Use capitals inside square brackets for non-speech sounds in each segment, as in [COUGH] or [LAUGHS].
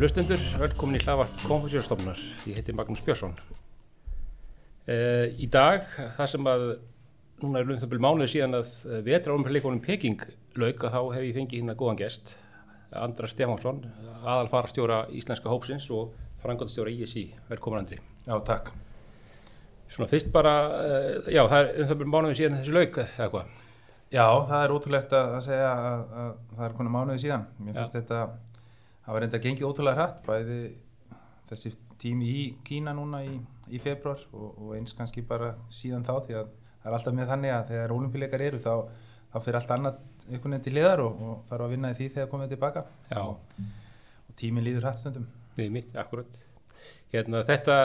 Kæri hlustendur, velkomin í hlaðvarp Konfúsjórstofnar. Ég heiti Magnús Björnsson. Uh, í dag, það sem að núna er um það byrju mánuði síðan að vetra olimpíuleikonum Peking lauk að þá hef ég fengið hérna góðan gest, Andra Stefánsson, aðalfarastjóra Íslenska hópsins og frangotastjóra ISI. Velkomin Andri. Já, takk. Svona fyrst bara, uh, já það er um byrju mánuði síðan þessi lauk eða hvað? Já, það er ótrúlegt að segja að, að það er konar mánuði síðan. Mér finnst þetta, það var reynda gengið ótrúlega hratt, bæði þessi tími í Kína núna í, í februar og, og eins kannski bara síðan þá því að það er alltaf með þannig að þegar olimpíuleikar eru þá, þá fyrir allt annað einhvern veginn til liðar og, og þarf að vinna í því þegar komið tilbaka og, og tíminn líður hratt stundum. Við mitt, akkurat. Hérna, þetta,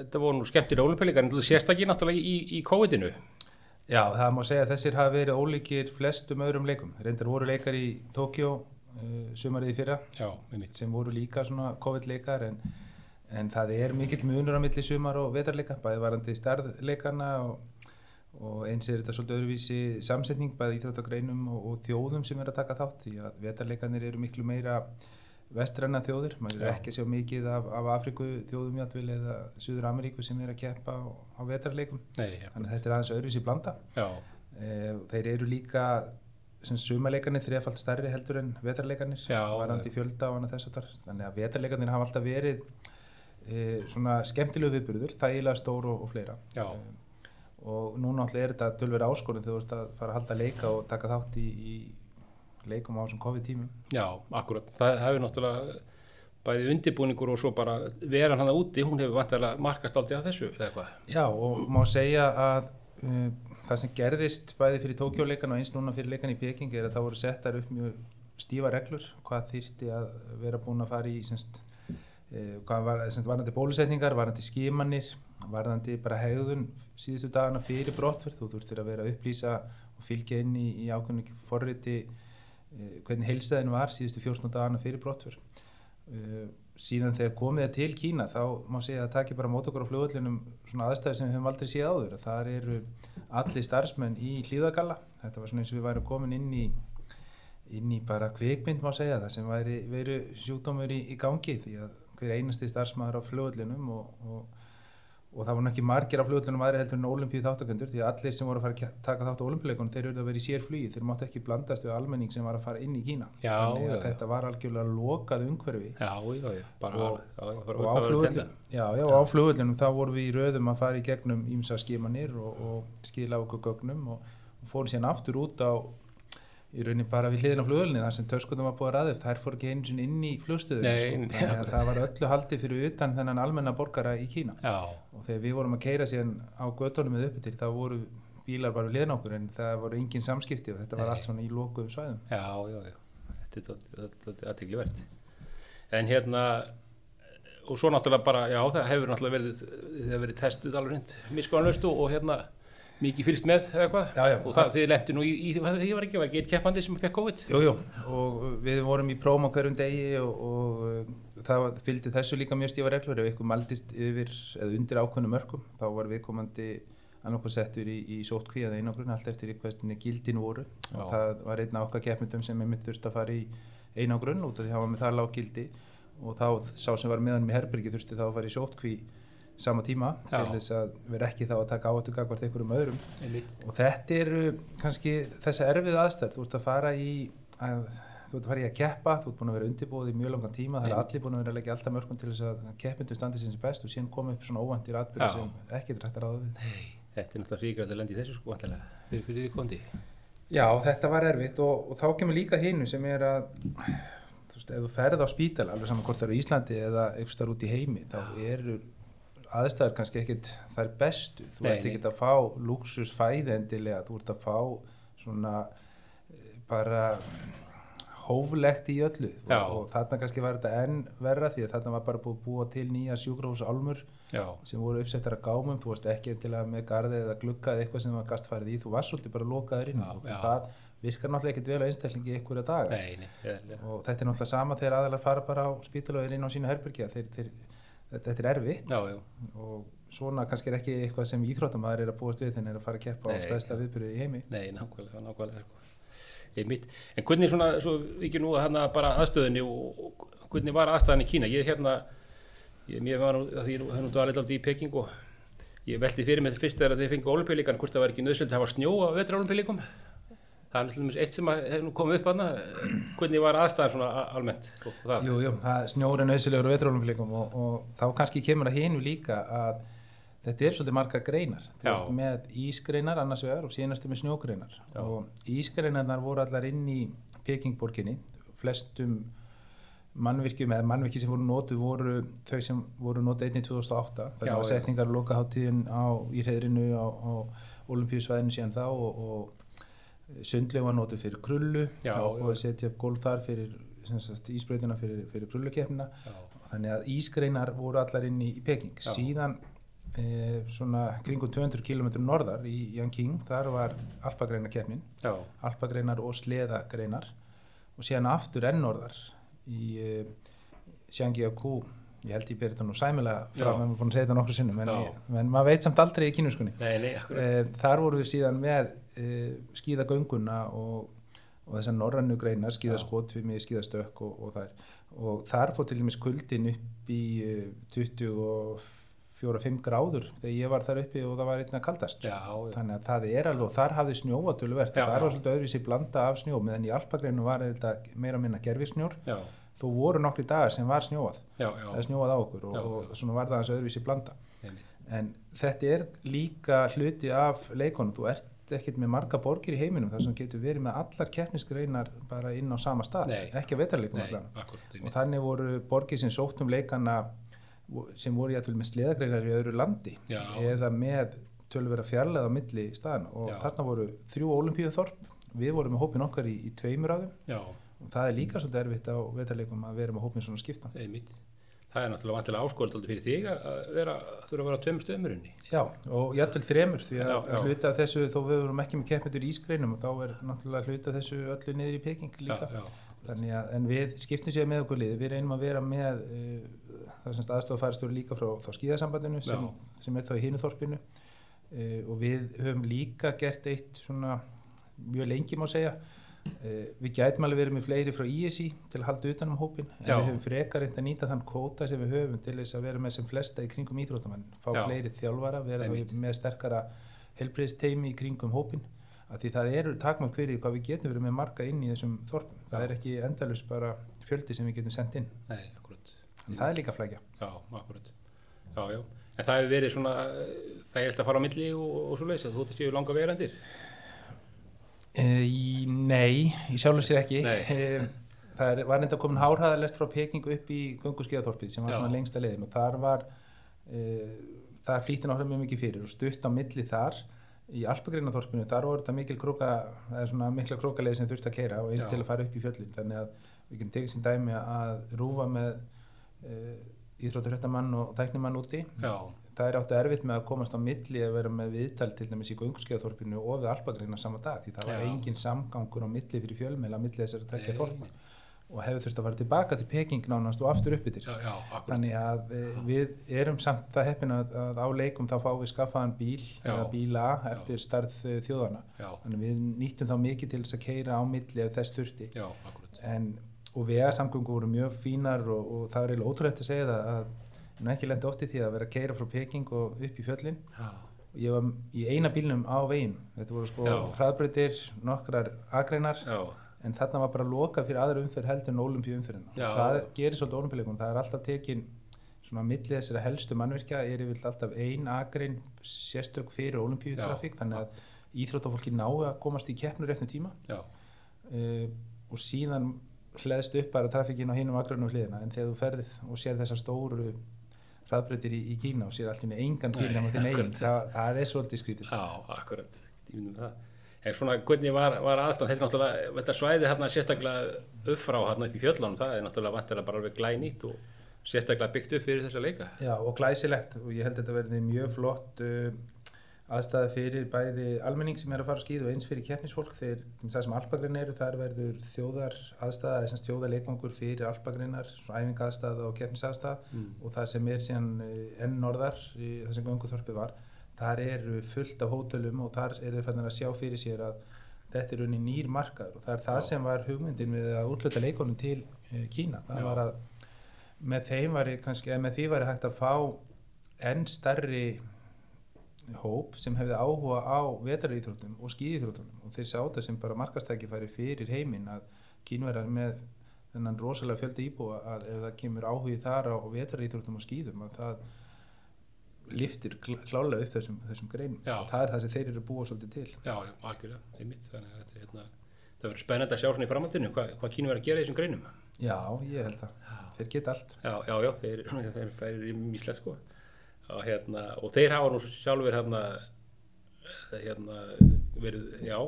þetta voru nú skemmtir olimpíuleikar en þú sérstakir náttúrulega í, í COVID-inu. Já, það má segja að þessir hafa verið ólíkir flestum öðrum leikum. Reyndar voru leikar í Tókjó uh, sumarið í fyrra. Já, sem voru líka svona COVID-leikar en, en það er mikill munur á milli sumar og vetarleika, bæði varandi starðleikana og, og eins er þetta svolítið öðruvísi samsetning, bæði íþróttagreinum og, og þjóðum sem er að taka þátt því að vetarleikanir eru miklu meira vestræna þjóðir, maður er ekki að sjá mikið af, af Afriku þjóðum játvel eða Suður Ameríku sem er að keppa á, á vetarleikum, Nei, já, þannig að þetta er aðeins öðruvísi blanda. Eh, þeir eru líka sem sumarleikarnir þrefald stærri heldur en vetarleikarnir varandi fjölda og annað þess að þar þannig að vetarleikarnir hafa alltaf verið e, svona skemmtilegu viðburður þægilega stór og, og fleira. Eh, og núna alltaf er þetta tölver áskorun þegar þú ert að fara að halda leika og taka þátt í, í leikum á þessum COVID-tímum. Já, akkurat. Það hefur náttúrulega bæði undirbúningur og svo bara veran hann úti, hún hefur vantilega markast aldrei að þessu, eða hvað? Já og má segja að uh, það sem gerðist bæði fyrir Tókjóleikan og eins núna fyrir leikan í Peking er að það voru settar upp mjög stífa reglur hvað þyrfti að vera búin að fara í semst, hvað var, semst, varðandi bólusetningar, varðandi skimannir varðandi bara hegðun síðustu dagana fyrir brottverð, þú þurftir að vera að upplýsa og fylgja inn í, í ákveðinu forriti uh, hvernig heilstæðin var síðustu 14 dagana fyrir brottverð uh, síðan þegar komið er til Kína þá má segja að það taki bara mót okkur á flugvöllunum svona aðstæði sem við höfum aldrei séð áður. Þar eru allir starfsmenn í hlýðagalla þetta var svona eins og við værum komin inn í inn í bara kvikmynd má segja það sem væri veru sjúkdómur í, í gangi því að hver einasti starfsmæður á flugvöllunum og, og, og það voru ekki margir á flugvöllunum aðri heldur en olimpíu þáttakendur því að allir sem voru að fara að taka þátt á olimpíuleikunum þeir eru að vera í sér flugi þeir máttu ekki blandast við almenning sem var að fara inn í Kína. Já, þannig já, að já. þetta var algjörlega lokað umhverfi. Já, já, já, bara, Og- já, já, á já, já, flugvöllunum þá vorum við í röðum að fara í gegnum ímsa skimanir og, og skila okkur gögnum og, og fórum síðan aftur út á í raunin bara við hliðin á flugvöllunni þar sem törskutum var búið að ræðið, þær fór ekki einu sinni inn í flugstöðum Nei, sko. það var öllu haldið fyrir utan þennan almenna borgara í Kína Já, og þegar við vorum að keira síðan á göttunum við uppi til þá voru bílar bara við hliðin okkur en það voru engin samskipti og þetta var Nei. allt svona í lokuðum svæðum já, já, já, þetta er þetta aðtekli verð. En hérna, og svo náttúrulega bara, já, það hefur náttúrulega verið, verið testuð alveg hreint miskoðanlaust og, og hérna, mikið fylgst með eða hvað. Já, já. Og það, þið lendi nú í, í það var ekki, var ekki eitt keppandi sem fekk COVID. Jú, jú, og við vorum í prófum á hverjum degi og, og uh, það fylgdi þessu líka mjög stífa reglur ef ykkur maldist yfir eða undir ákveðnum mörkum þá var viðkomandi annarkoð settur í, í sótkví eða einangrun allt eftir hvernig gildin voru Já. og það var einn af okkar keppmyndum sem einmitt þurfti að fara í einangrun út af því að það var með það lág gildi og þá sá sem var með hann í herbergi þurfti þá að fara í sótkví sama tíma Já. til þess að vera ekki þá að taka áhættu gagvart einhverjum öðrum Einmitt. og þetta eru kannski þessa erfið aðstæð þú ert að fara í að, þú ert að fara í að keppa, þú ert búin að vera undirbúið í mjög langan tíma, það er Einmitt. allir búin að vera að leggja alltaf mörgum til þess að keppindu standi sinns best og síðan koma upp svona óvæntir atbyrði sem ekki er hægt að ráða við Nei, þetta er náttúrulega að lendi þessu sko, fyrir, fyrir kondi. Já, þetta var erfitt og, og þá kemur líka hinu sem er að ef þú ferð á spítala alveg saman hvort það eru í Íslandi eða þar út í heimi þá eru aðstæður kannski ekkit þær bestu. Þú ert ekkit að fá luxusfæði endilega, þú ert að fá svona eh, bara hóflegt í öllu. Og, og þarna kannski var þetta enn verra því að þarna var bara búið að búa til nýja sjúkrahús álmur Já, sem voru uppsettar að gámum, þú varst ekki endilega með garði eða glugga eða eitthvað sem var gastfærið í, þú varst svolítið bara lokaður inn Já, og já. það virkar náttúrulega ekkert vel á einstaklingi ykkur að daga. Nei, og þetta er náttúrulega sama þegar aðalega fara bara á spítal og er inn á sínu herbergja þeir, þeir, þetta, er erfitt Já, já, og svona kannski er ekki eitthvað sem íþróttamæður er að búast við er að fara að keppa á stæðsta viðbyrði í heimi nei, nákvæmlega, nákvæmlega, sko. einmitt. En hvernig svona, svo ekki nú hana bara aðstöðinni og, og hvernig var aðstæðan í Kína? Ég er hérna, ég, mér var nú, því ég hef nú dvalið aldrei í Peking og ég veldi fyrir mig fyrst þegar þeir fengu olimpíulíkan, hvort það var ekki nöðsöld að hafa snjó á vetra olimpíulíkum. Það er náttúrulega eitt sem að hefur nú komið upp hana, hvernig var aðstæðan svona almennt? og það? Jú, jú, það snjóri nöðsilegur á vetrólumfélagum og, og þá kannski kemur að hinu líka að þetta er svolítið marga greinar. Þú Já. ert með ísgreinar annars vegar og síðanast með snjógreinar Já. og ísgreinarnar voru allar inn í Pekingborginni, flestum mannvirkjum eða mannvirki sem voru notuð voru þau sem voru notuð einnig 2008 Já, þetta var já. setningar og lokaháttíðin á í hreðrinu á, á olimpíusvæðinu síðan þá og, og sundleg var notuð fyrir krullu Já, og að setja upp gólf þar fyrir sagt, ísbreytina fyrir, fyrir krullukeppnina. Já, þannig að ísgreinar voru allar inn í, í Peking. Já. síðan e, svona kringum 200 km norðar í Yanqing þar var alpagreinakeppnin já, alpagreinar og sleðagreinar. Og síðan aftur enn norðar í uh, Xiangjiakou ég held ég beri þetta nú sæmilega en maður búin að segja þetta nokkru sinnum en, en maður veit samt aldrei í nei, akkurat. uh, þar voru við síðan með uh, skíðagönguna og, og þessar norrannu greinar, skíðaskotfimi skíðastökk og, og þær. Og þar fór til dæmis kuldin upp í uh, 24-5 gráður þegar ég var þar uppi og það var einna kaldast. Já, já, þannig að það er alveg og þar hafði snjóa töluvert Já, þar var svolítið öðruvísi blanda af snjó meðan í alpagreinu var þetta meira að minna gerfisnjór þó voru nokkri dagar sem var snjóað. Já, það snjóað á okkur og, og svona var það hans öðruvísi blanda. En þetta er líka hluti af leikonum, þú ert ekkert með marga borgir í heiminum þar sem getur verið með allar keppnisgreinar bara inn á sama stað Nei. ekki að vetarleikum akkurat, og þannig voru borgir sem sótt um leikana sem voru jætvel með sleðagreinar í öðru landi Já. eða með tölvera fjarlæð á milli staðan og Já. þarna voru þrjú olimpíuþorp við vorum með hópin okkar í, í tveimur af þeim Já, og það er líka svolítið erfitt á vetarleikum að vera með hópin svona skipta einmitt. Það er náttúrulega vantilega áskóld fyrir þig að vera, þurfa að vera tveim stöðmurinni. Já, og jætvel þremur því að, Já, já. hluta þessu þó við vorum ekki með keppmyndur í ísgreinum og þá er náttúrulega hluta þessu öllu niður í Peking líka. Já, já, Þannig að, en við skiptum sér með okkur lið, við reynum að vera með uh, það sem aðstofafæristur líka frá, frá skíðasambandinu sem, sem er þá í hinu þorpinu. Uh, og við höfum líka gert eitt svona mjög lengi má segja við gætum alveg verið með fleiri frá ISI til að halda utan um hópin en Já. við höfum frekar reynd að nýta þann kvóta sem við höfum til þess að vera með sem flesta í kringum íþróttamann, fá Já. fleiri þjálfara, vera með sterkara helbriðsteimi í kringum hópin að því það eru fyrir því hvað við getum verið með marga inn í þessum þorpum það Já. er ekki endalust bara fjöldi sem við getum sendt inn nei, akkurat. en það er líka flækja Já, akkurat. Já, já. En það hefur verið svona, eh, það er eftir að fara á milli og, og svo leiðis að þú ætti séu langa verandir. e, í, Nei, í sjálfur sér ekki. [LAUGHS] Það er, var enda komin hárhæðalest frá Peking upp í gönguskeiðaþorpið sem var Já. svona lengsta leiðin og þar var e, það flýtti náttúrulega mjög mikið fyrir og stutt á milli þar í Alpagreinaþorpinu, þar voru þetta mikil króka eða svona mikla krókaleið sem þurfti að keira og Já. til að fara upp í fjöllin. Þannig að við getum tekið sem dæmi að rúfa með e, íþrótturhættamann og tæknimann úti. Já, það er áttu erfitt með að komast á milli að vera með viðtal til dæmis í göngskeiðaþorpinu og við Alpagreina sama dag því það var Já. engin samgangur á milli fyrir fjölmeila milli þessari tekja Nei. þorpi og hefur þurft að fara tilbaka til Peking nánast og aftur upp yfir já, já, þannig að e, við erum samt það heppin að, að á leikum þá fáum við skaffaðan bíl Já. eða bíla eftir starð e, þjóðana Já, þannig við nýttum þá mikið til þess að keira á milli ef þess þurfti. Já, en, og vegasamgöngu voru mjög fínar og, og það er ótrúlegt að segja það að er ekki lendi oft í því að vera að keira frá Peking og upp í fjöllin. Já, og ég var í eina bílnum á veginn. Þetta voru sko hraðbreytir nokkrar agreinar já, en þarna var bara loka fyrir aðra umferð heldur en olimpíu umferðina. Það gerir svolítið olimpíuleikum, það er alltaf tekin svona milli þessara helstu mannvirkja er yfir alltaf ein agrein sérstök fyrir olimpíu Já. trafík þannig að íþróttafólki ná að komast í keppnur eftir tíma. Uh, og síðan hleðst upp bara trafíkin á hinum agrunum hliðina en þegar þú ferðið og sér þessar stóru hraðbreytir í, í Kína og sér allt í með engan bíl akkurat. það, það er svolítið skrítið já, akkurat. Ég myndum það. En svona, hvernig var, var aðstand, þetta er náttúrulega, þetta svæði hérna sérstaklega upp frá hérna upp í fjöllunum, það er náttúrulega vantilega bara alveg glænýtt og sérstaklega byggt upp fyrir þessa leika. Já, og glæsilegt og ég held að þetta verði mjög flott uh, aðstæða fyrir bæði almenning sem er að fara á skíð og eins fyrir keppnisfólk þegar það sem alpagrein eru þar verður þjóðar aðstæða eða sem þjóðar leikvangur fyrir alpagreinar, svona æfinga aðstæða og keppnisaðstæða Mm. og það sem er síðan uh, enn norðar það sem gönguþorpi var þar eru fullt af hótelum og þar eru fannir að sjá fyrir sér að þetta er raunin nýr markaður og það er það Já. sem var hugmyndin við að útluta leikonum til uh, Kína það Já. var að með var kannski, eða með því var hægt að fá enn starri hóp sem hefði áhuga á vetraríþróttum og skíðíþróttum. Og þeir sjá þetta sem bara markastækifæri fyrir heiminn að kínverðar með þennan rosalega fjöldi íbúa að ef það kemur áhugi þar á vetraríþróttum og skíðum að það liftir kl- klálega upp þessum, þessum greinum. Já. og það er það sem þeir eru búa svolítið til. Já, já, algjörlega, einmitt. Þannig að þetta hérna verður spennandi að sjá svona í framhaldinu hvað, hvað að gera í þessum greinum. Já, ég held að þeir geta allt. Já, já, já, þeir, [LAUGHS] þeir sko og, hérna, og þeir hafa nú sjálfur hérna, eh, hérna verið, já,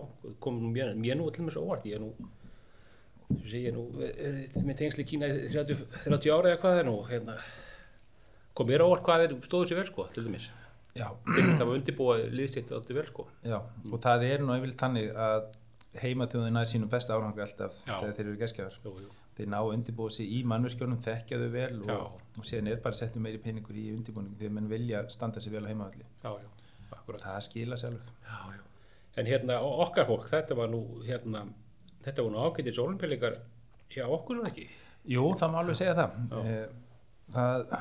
kom nú mér, mér nú til mér svo óvart, ég er nú ég nú, er, er, með tengsli Kína í 30, 30 ára eða hvað er nú hérna, kom mér óvart hvað þeir stóðu sér vel sko, til dæmis. Það var undirbúið liðstitt alltaf vel sko. Já, og það er nú yfirleitt þannig að heimaþjóðin nær sínum besta árangri alltaf Já. þegar þeir eru geskjafar þeir ná að undirbúa sig í mannverkjónum, þekkja þau vel og, og síðan er bara settum meiri peningur í undirbúning því að menn vilja standa sig vel á heimavalli það skila já. En hérna okkar fólk, þetta var nú hérna, þetta var nú ágætis olimpíuleikar já, okkur var ekki? Jú, það má alveg segja það. Eh, það,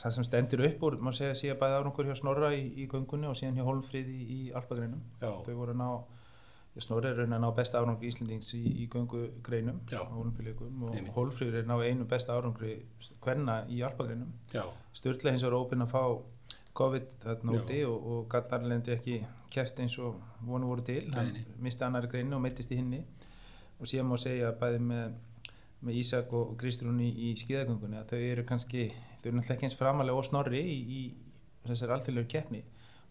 það sem stendur upp úr má segja síðan bæði árangur hjá Snorra í, í göngunni og síðan hjá Holmfríði í, í Alpagreinum þau voru að ná Snorri er raunin að ná besta árangri Íslendings í, í göngugreinum Já. á olimpíuleikum og. Holmfríður er ná einu besta árangri hvenna í Alpagreinum Sturla hins var ópinn að fá COVID þarna úti og, og Gatnarlendi ekki keft eins og vonu voru til. Hann misti annari greinu og meittist í hinni. Og síðan má segja bæði með, með Ísak og, og Kristrún í, skíðagöngunni að þau eru kannski þau eru náttúrulega ekki eins framalega og snorri í, í þessar alþjóðlegu keppni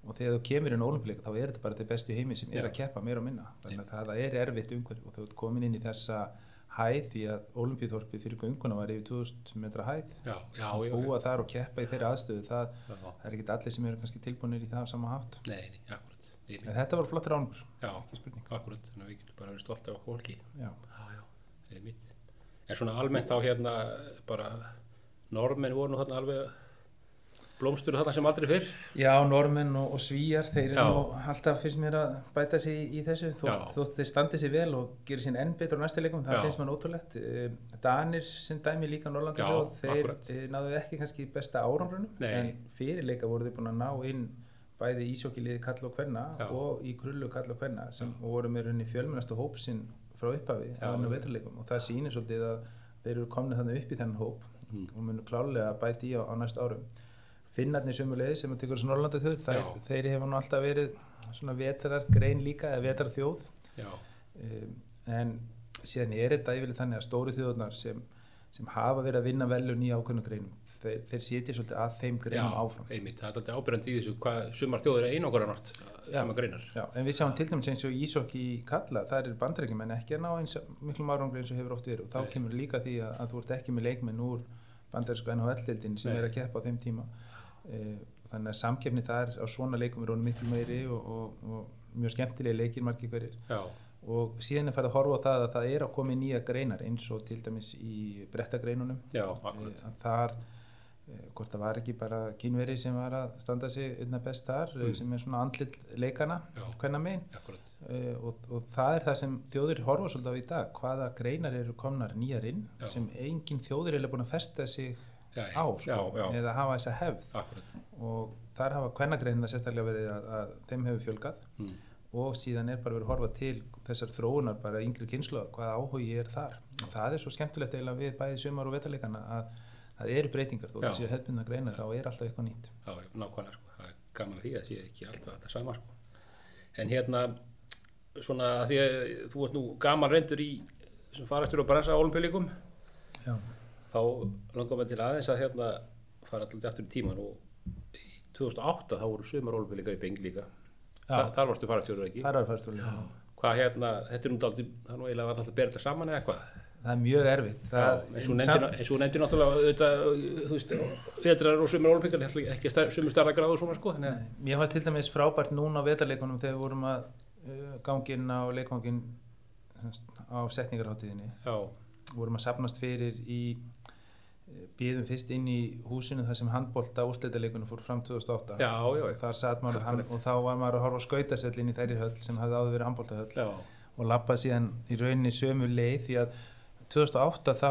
og þegar þú kemur inn á olimpíuleika þá er þetta bara til bestu heimi sem er að keppa meira og minna. Þannig að það er erfitt umhverf og þú ert komin inn í þessa hæð því að olimpíuþorpið fyrir gönguna var yfir 2000 metra hæð. Já, já, já, búa þar og keppa í þeirra aðstöðu það, það er ekki allir sem eru kannski tilbúinir í það á sama hátt. Nei, nei, akkurat. Ég- en þetta var flottur ánur, Já, akkurat, þannig að við getum bara verið stolt af okkur fólki. Já. Já, já, það er mitt En svona almennt á hérna bara normenn voru nú þarna alveg blómstur þarna sem aldrei fyrr já, normenn og, og svíjar þeir eru Já. nú alltaf fyrst mér að bæta sig í, í þessu þótt, Já. þótt þeir standi sig vel og gerir sín enn betur á næsta leikum, það Já. finnst mann ótrúlegt Eh, Danir sem dæmi líka Norrlanda Já, þeir akkurat. eh, náðu ekki kannski besta árangrunum en fyrir leika voru þeir búin að ná inn bæði ísjókiliði kall og kvenna Já. og í krullu kall og kvenna sem voru með runni fjölmennasta hóp sinn frá upphafi Já, og já. það sýnir svolítið að þeir eru komnið þannig upp í þennan hóp Mm. og munu klálega bæti í á, á næstu árum Finnarnir sömulegði sem að tekur þessu Norrlanda þjóð þeir, hefur nú alltaf verið svona vetrar grein líka eða vetrar þjóð um, en síðan er þetta yfirlega þannig að stóru þjóðunar sem, sem hafa verið að vinna velun í ákveðnu greinum þeir, þeir sitja svolítið að þeim greinum já, áfram. einmitt, það er alltaf ábyrjandi í þessu hvað sumar þjóður er Já. sem að greinar. Já, en við sjáum til dæmis eins og Ísokki í Kalla, það er bandreikim en ekki að ná eins miklum árangri eins og hefur oft verið. Og þá Nei. kemur líka því að, að þú ert ekki með leikmenn úr bandarísku NHL-dildin sem Nei. er að keppa á þeim tíma þannig að samkeppni þar á svona leikum er honum miklu meiri og, og, og mjög skemmtilegi leikir margir hverjir Já, og síðan er farið að horfa á það að það er að koma í nýja greinar eins og til dæmis í brettagreinunum já, e, að þar e, hvort það var ekki bara kínveri sem var að standa sig einna best þar mm. Sem er svona andlit leikana Já. hvenna megin og, og það er það sem þjóðir horfa svolítið á í dag hvaða greinar eru komnar nýjar inn Já. sem engin þjóðir er búin að festa sig á sko, já, eða hafa þessa hefð. Akkurat. Og þar hafa hvennagreinar sérstaklega verið að, að þeim hefur fjölgað. Mm. og síðan er bara verið að horfa til þessar þróunar bara yngri kynslu hvaða áhugi er þar. Og það er svo skemmtilegt eiginlega við bæði sumar og vetarleikana að það eru breytingar. Þó þessi hefðbundna greinar þá er alltaf eitthvað nýtt. Já, nákvæmlega sko, það er gaman að því að sé ekki alltaf þetta sama sko. En hérna, svona að því að þú ert nú gaman reyndur í sem farastur og bransa olimpíuleikum, Já, þá langar maður til aðeins að hérna fara alltaf aftur í tíman og í 2008 þá voru sumar olimpíuleikar í Beng líka. Þa, þar varstu farastjóður ekki. það er færstóli Hvað hérna, þetta er nú daldið, það er nú eiginlega alltaf að bera þetta saman eða hvað? það er mjög erfitt. Eins og nefndi, eins og nefndi náttúrulega auðvitað, þú veist, vetrar og sumar olimpíuleikar, ekki sumur starra gráðu svona sko, Nei, Mér fannst til dæmis frábært núna á vetarleikunum þegar við vorum að uh, gangin á leikvangin semst, á setningarháttíðinni já, vorum að sapnast fyrir í býðum fyrst inn í húsinu þar sem handbólta úsleitaleikunum fór fram 2008 já, já, þar satt maður hann, og þá var maður að horfa á skautasvell inn í þeirri höll sem hafði áður verið handbóltahöll já, og lappa síðan í rauninni sömu leið því að 2008 þá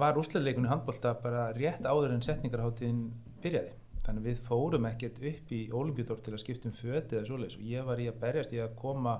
var úsleðleikunni handbólta bara rétt áður en setningarháttíðin byrjaði. Þannig við fórum ekkert upp í olimpíuþór til að skiptum föti eða svoleiðis og ég var í að berjast í að koma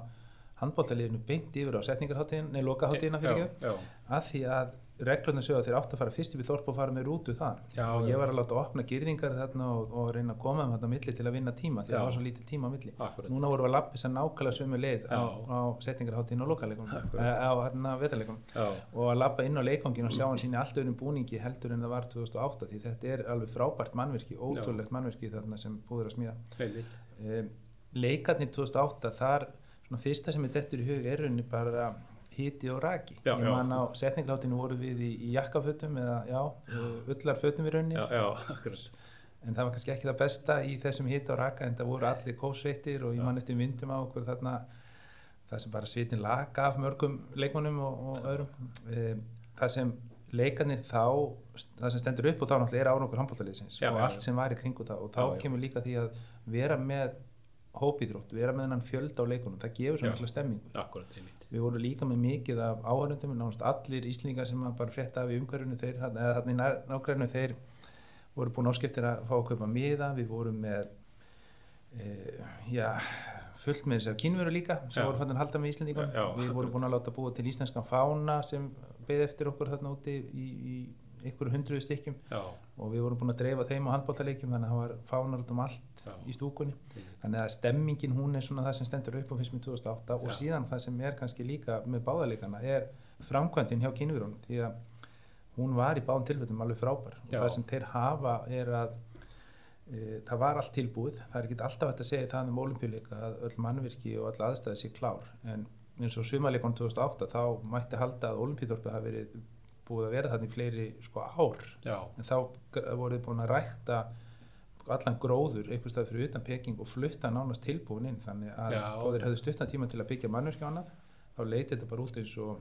handbóltaliðinu beint yfir á setningarháttíðin nei, lokaháttíðina fyrir ekki að því að reglurna sögða þeir átt að fara fyrst upp í þorp og fara með rútu þar. Já, og ég var að láta opna gyrðingar þarna og, og reyna að koma um þetta milli til að vinna tíma því að það var svo lítið tíma milli. Akkurat. Núna vorum við að lappa að nákvæmlega sömu leið á, á setningarháttíðin og lokaleikum eh, á hérna vetarleikum og að lappa inn á leikongin og sjá hann síni allt öðrum búningi heldur en það var 2008 því þetta er alveg frábært mannverki, ótrúlegt mannverki þarna sem búður að smíða. Um, leikarnir 2008 þar svona fyrsta sem er dettur í hug er rauninni bara hiti og raki. Já, ég man á setningarháttinu voru við í, í jakkafötum eða já, öllarfötum í rauninni. Já, já, akkurat. En það var kannski ekki það besta í þessum hita og raka en það voru allir kósveitir og ég man eftir myndum á okkur þarna það sem bara svitin laka af mörgum leikmannum og, og öðrum. Um, það sem leikarnir þá það sem stendur upp og þá náttúrulega er árangur handbóltaliðsins Já, og allt sem var í kringu það og þá já. kemur líka því að vera með hópíþrótt, vera með hennan fjölda á leikunum það gefur svo Já. mikla stemmingu akkurat, við vorum líka með mikið af áhörundum nánast allir íslendingar sem bara frétta af í umhverfinu þeir, eða þannig í nágræninu þeir voru búin áskiptir að fá að kaupa miða, við vorum með e, já, fullt með þessar kynveru líka sem Já. voru fannin að halda með Íslendingum Já, við vorum búin að láta búa til íslenskan fána sem beði eftir okkur þarna úti í, í ykkur hundruðu stykkjum. Já, og við vorum búin að dreifa þeim á handbóltaleikjum þannig að það var fánar út um allt já, í stúkunni. Einmitt. þannig að stemmingin hún er svona það sem stendur upp á fyrst með 2008 og síðan það sem er kannski líka með báðarleikana er framkvæmdin hjá kynverunum því að hún var í báðum tilfellum alveg frábær. Og það sem þeir hafa er að e, það var allt tilbúið. Það er ekki alltaf að segja það um olimpíuleika að öll mannvirki og öll aðstæði sé klár. En eins og sumarleikunum 2008 þá mætti halda að olimpíuþorpið hafi verið búið að vera þannig fleiri sko ár. Já, en þá voruð búin að rækta allan gróður einhvers stað fyrir utan Peking og flutta nánast tilbúin inn. Þannig að þó þeir hefðu stuttan tíma til að byggja mannverki og annað þá leiti þetta bara út eins og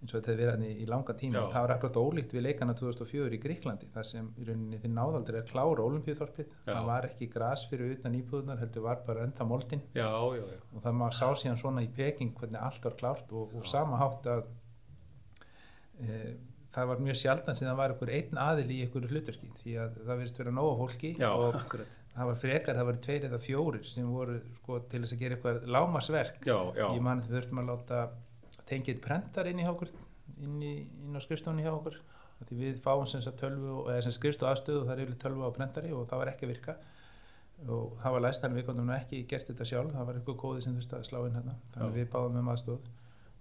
eins og þetta hefði verið hann í, langa tíma. Og það var akkurat ólíkt við leikana 2004 í Gríklandi þar sem í rauninni þið náðaldur að klára olimpíuþorpið það var ekki gras fyrir utan íbúðunar heldur var bara enda moldin. Já, já, já, og það maður sá síðan svona í Peking hvernig allt var klárt og, og sama hátt að það var mjög sjaldan sem það var einhver einn aðil í einhverju hlutverki því að það verðist vera nóga fólki já, og akkurat. það var frekar, það var tveir eða fjórir sem voru sko, til þess að gera eitthvað lámasverk já, já, ég man þurftum að láta tengja eitt prentar inn í okkur inn, í, inn á skrifstofunni hjá okkur því við fáum sem sem skrifstofu aðstöðu og það er yfirleitt tölvu á prentari og það var ekki að virka. Og það var læst þannig við komum ekki gert þetta sjálf það var eitthvað kóði sem þurfti að slá inn hérna þannig við báðum um aðstöð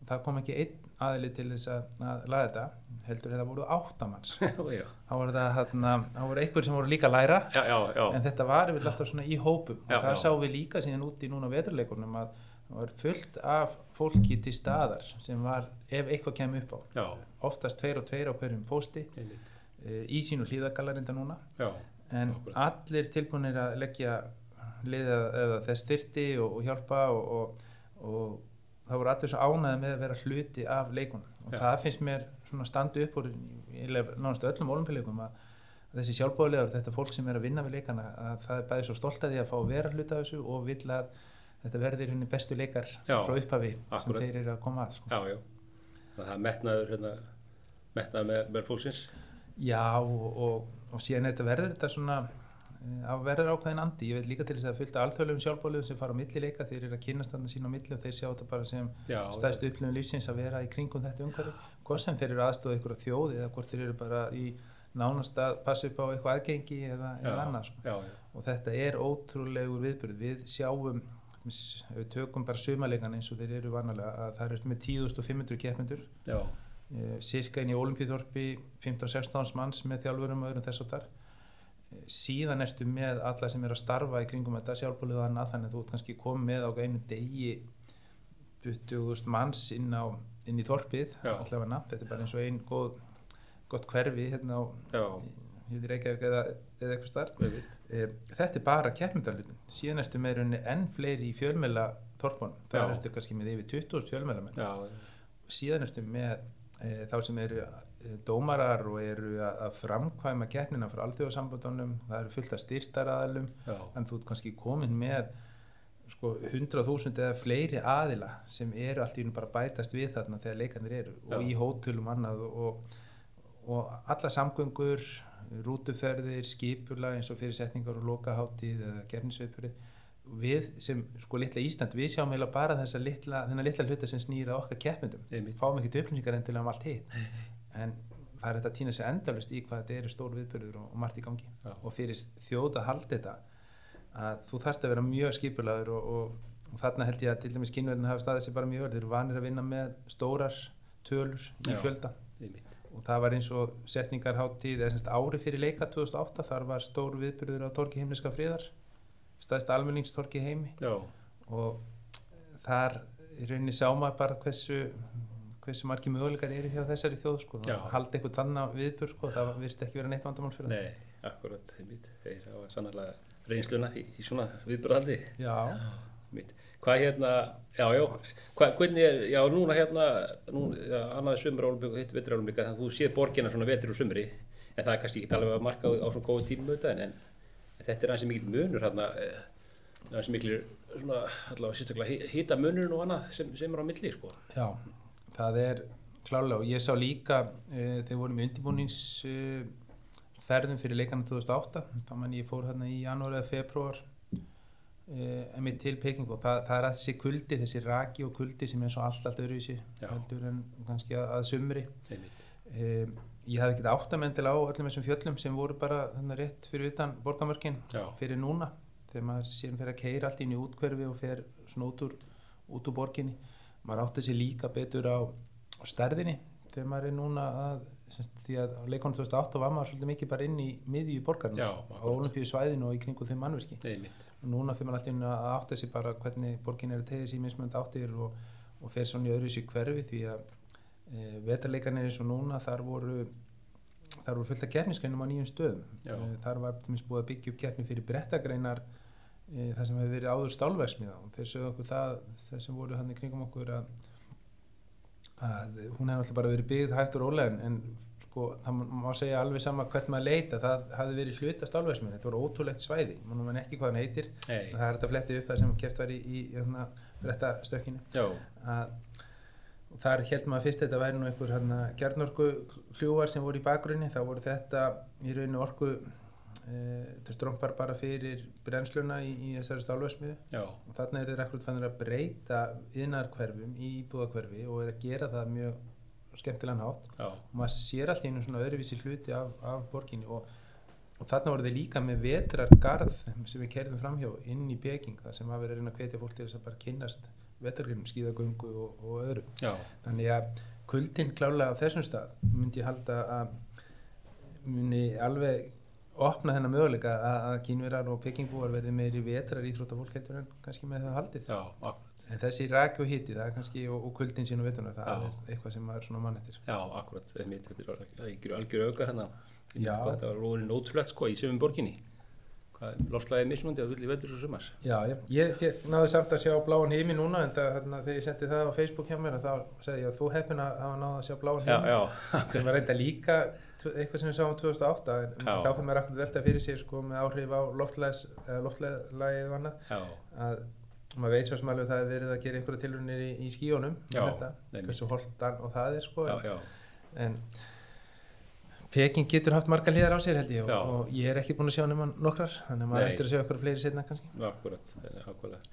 það kom ekki einn aðili til þess að, að laga þetta heldur þetta voru áttamanns [LAUGHS] þá voru það hérna, þá voru einhver sem voru líka læra já, já, já, en þetta var yfir alltaf svona í hópum. Og það sáum við líka síðan út í núna veturleikunum að það var fullt af fólki til staðar sem var, ef eitthvað kemur upp á. Já, oftast tveir og tveir á hverjum pósti einmitt. e, í sínu hlýðagallarinda núna. Já, en Akkúrat. allir tilbúinir að leggja liða eða þess styrti og, og hjálpa og, og, og það voru allir svo ánæði með að vera hluti af leikunum og Já. það finnst mér svona standu upp úr náttúrulega öllum olimpíuleikum að þessi sjálfbóðlegar, þetta fólk sem er að vinna við leikana að það er bæði svo stolt að því að fá að vera hluta af þessu og vill að þetta verðir henni bestu leikar Já, frá upphafi akkúrat. sem þeir eru að koma að sko. já, já það er metnaður hérna, metnaður með, með fólksins Já og, og, og síðan er þetta verður þetta svona eh, að verður ákveðin andi, ég veit líka til þess að fylgta alþjóðlegum sjálfbóliðum sem fara á milli leika þeir eru að kynast þarna sín á milli og þeir sjá þetta bara sem já, stæðstu upplifun lífsins að vera í kringum þetta umhverfi. Hvort sem þeir eru aðstóða ykkur þjóð eða hvort þeir eru bara í nánast að passa upp á eitthvað aðgengi eða, já, eða annað sko. já, já, og þetta er ótrúlegur viðbyrð við sjáum við tökum bara sumaleikan eins og þeir eru vanalega að það eru með 10.500 keppmyndur já, eh, cirka inn í olimpíþorpi 15-16 manns með þjálfurum og öðrum þess og þar síðan ertu með alla sem er að starfa í kringum þetta sjálfbólið og annað þannig að þú ert kannski komið með á einu degi 20.000 manns inn, á, inn í þorpið allavega. Þetta er bara eins og einn góð, gott hverfi hérna á veit ekki eða, eða eitthvað starf e, þetta er bara keppmyndarlutin síðan ertu með rauninni enn fleiri í fjölmjöla þorpunum, það ertu kannski með yfir 20.000 fjölmjölamenn já, síðan ertu með e, þá sem eru dómarar og eru að, framkvæma keppnina frá alþjóðsambandunum, það eru fullt af styrtaraðalum en þú ert kannski komin með sko 100.000 eða fleiri aðila sem eru allt í húnum bara bætast við þarna þegar leikarnir eru. Og Já. í hótelum annað og, og alla samgöngur rútuferðir, skipula eins og fyrirsetningar og lokaháttíð eða gernisveipuri við sem sko litla Ísland, við sjáum heila bara þessa litla, litla hluta sem snýra okkar Einmitt. fáum ekkert upplýsingar endilega um allt hitt en það er þetta að týna sig endalust í hvað þetta eru stór viðbörður og, og margt í gangi Já. og fyrir þjóð að halda þetta að þú þarft að vera mjög skipulaður og, og, og þarna held ég að til dæmis kynverðin hafa staðið sér bara mjög vel, þeir eru vanir að vinna með stórar tölur í Já. fjölda einmitt. og það var eins og setningarháttíð eða semst ári fyrir leika 2008 þar var stór viðbyrður á Torki heimliska friðar staðist almenningstorki heimi Já, og þar í rauninni sá maður bara hversu hversu margi möguleikar eru hjá þessari þjóð sko, halda eitthvað þannig viðbyrð sko, það virðist ekki vera neitt vandamál fyrir nei, akkurat. Þeir hafa sannlega reynsluna í, í svona viðbröðaldi. það já, Mitt. Hvað hérna, já, já, hvað, hvernig er, já, núna hérna, nú, já, annaði sömur álumbyggja og hitt álumbyggja, þannig að þú séð borgina svona vetri og sömri, en það er kannski ekki alveg að marka á, á svo góðu tímum auðvitað, en, en þetta er hansi mikil munur hérna, hansi mikil, svona, allavega sérstaklega hita munurinn og annað sem, sem er á milli, sko. já, það er klálega og ég sá líka uh, þegar vorum í undirbúnings uh, ferðum fyrir leikana 2008 þá mann ég fór hérna í janúar eða februar uh, emitt til Peking og það, það er að þessi kuldi, þessi raki og kuldi sem er svo allt, allt öðruvísi Já. heldur en kannski að, að sumri. Um, ég hafði ekkert áttamendil á öllum þessum fjöllum sem voru bara þannig rétt fyrir utan borgamörkin fyrir núna þegar maður sér fyrir að keira allt inn í útkverfi og fer svona út úr, út úr borginni maður átti sér líka betur á, á stærðinni þegar maður er núna að semst, því að leikonum 2008 var maður svolítið mikið bara inn í miðju borgarna Já, á olimpíu svæðinu og í kringum þeim mannverki og núna fyrir maður alltaf að átta sér bara hvernig borgin er að tegja sér mismönd áttir og, og fer svona í öðru sér hverfi því að e, vetarleikarnir eins og núna þar voru þar voru fullt af keppnisgreinum á nýjum stöðum. Já. e, þar var búið að byggja upp keppni fyrir brettagreinar það sem hefur verið áður stálverksmiða og þeir sögðu okkur það þeir sem voru hann í kringum okkur að, að hún hefði alltaf bara verið byggð hægt og rólega en, en sko, það má- segja alveg sama hvert maður leita það hafði verið hluta stálverksmiða þetta voru ótrúlegt svæði, mann man ekki hvað hann heitir. Nei, það er þetta að fletti upp það sem keft var í, í, í hérna, brettastökkinu já, að þar held maður fyrst þetta væri nú einhver hérna, kjarnorku hljúvar sem voru í bakgrunni. Þá voru þetta í rauninu orku e, þetta strómpar bara fyrir brennsluna í, í þessari stálvörsmiðu já, og þarna er þeir ekkert fannir að breyta yðnarkverfum í íbúðakverfi og er að gera það mjög skemmtilegan hátt. Já, og maður sér alltaf einu svona öðruvísi hluti af, af borginni. Og, og þarna voru þeir líka með vetrargarð sem við kerðum framhjá inn í Peking það sem hafa verið að reyna að hvetja fólk til þess að bara kynnast vetrargrunum, skíðagöngu og, og öðru. Já, þannig að kuldin klálega á þessum stað myndi ég halda að muni alveg opna þennan möguleika að, kínverar og pekingbúar verði meiri vetrar íþróttafólk heldur en kannski með það haldið. Já, akkurat, en þessi raki og hiti það er kannski og, og kuldin sín og vetunar það Já. er eitthvað sem maður svona mann eftir. Já, akkurat, þetta er algjör, algjör auka hérna, þetta var róðin ótrúlegt sko í sömum borginni, lofslaðið mismundi að fulli vetur og sumars. Já, ég, ég náði samt að sjá bláan heimi núna en það, þarna, þegar ég setti það á Facebook hjá mér þá sagði ég að þú heppin að hafa náði að sjá bláan heimi já, sem var reynda líka eitthvað sem við sáum 2008 en Já. þá fyrir maður akkur velta fyrir sér sko, með áhrif á loftlægið og annað að maður veit svo sem alveg að það er verið að gera einhverja tilrunir í, í einmitt. hversu holtan og það er sko, já, já, en Peking getur haft marga hliðar á sér held ég og, og ég er ekki búin að sjá nema nokkrar þannig að maður eftir að sjá okkur fleiri setna kannski akkurat, akkurat.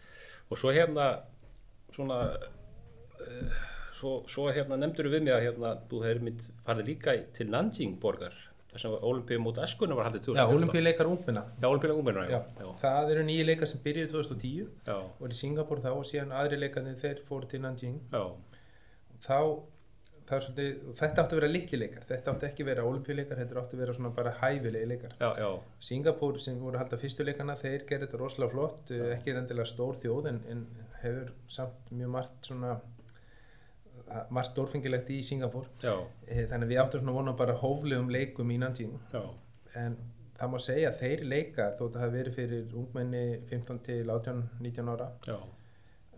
Og svo hérna, svona, uh, svo, svo hérna nefndur við mig að hérna, þú hefur mynd farið líka til Nanjing borgar, þar sem Olimpíum mót Eskuna var haldið 2014. Já, olimpíuleikar ungminna Já, Olimpíuleikar ungmennar, já, Já, það eru nýju leikar sem byrjuði 2010 já, og í Singapur þá og síðan aðri leikarnir þeir fóru til Nanjing. Já, þá það er svolítið, þetta átti að vera litli leikar. Þetta átti ekki að vera olimpíuleikar, þetta átti að vera svona bara hæfilegi leikar. Já, já, Singapur sem voru að halda fyrstu leikana þeir gerði þetta rosalega flott, já. ekki endilega stór þjóð en, en hefur samt mjög margt svona margt stórfengilegt í Singapur já, Eh, þannig að við áttum svona vona bara hóflegum leikum í Nanjing. Já, en það má segja að þeir leika að það hafi verið fyrir ungmenni 15 til 18, 19 ára já,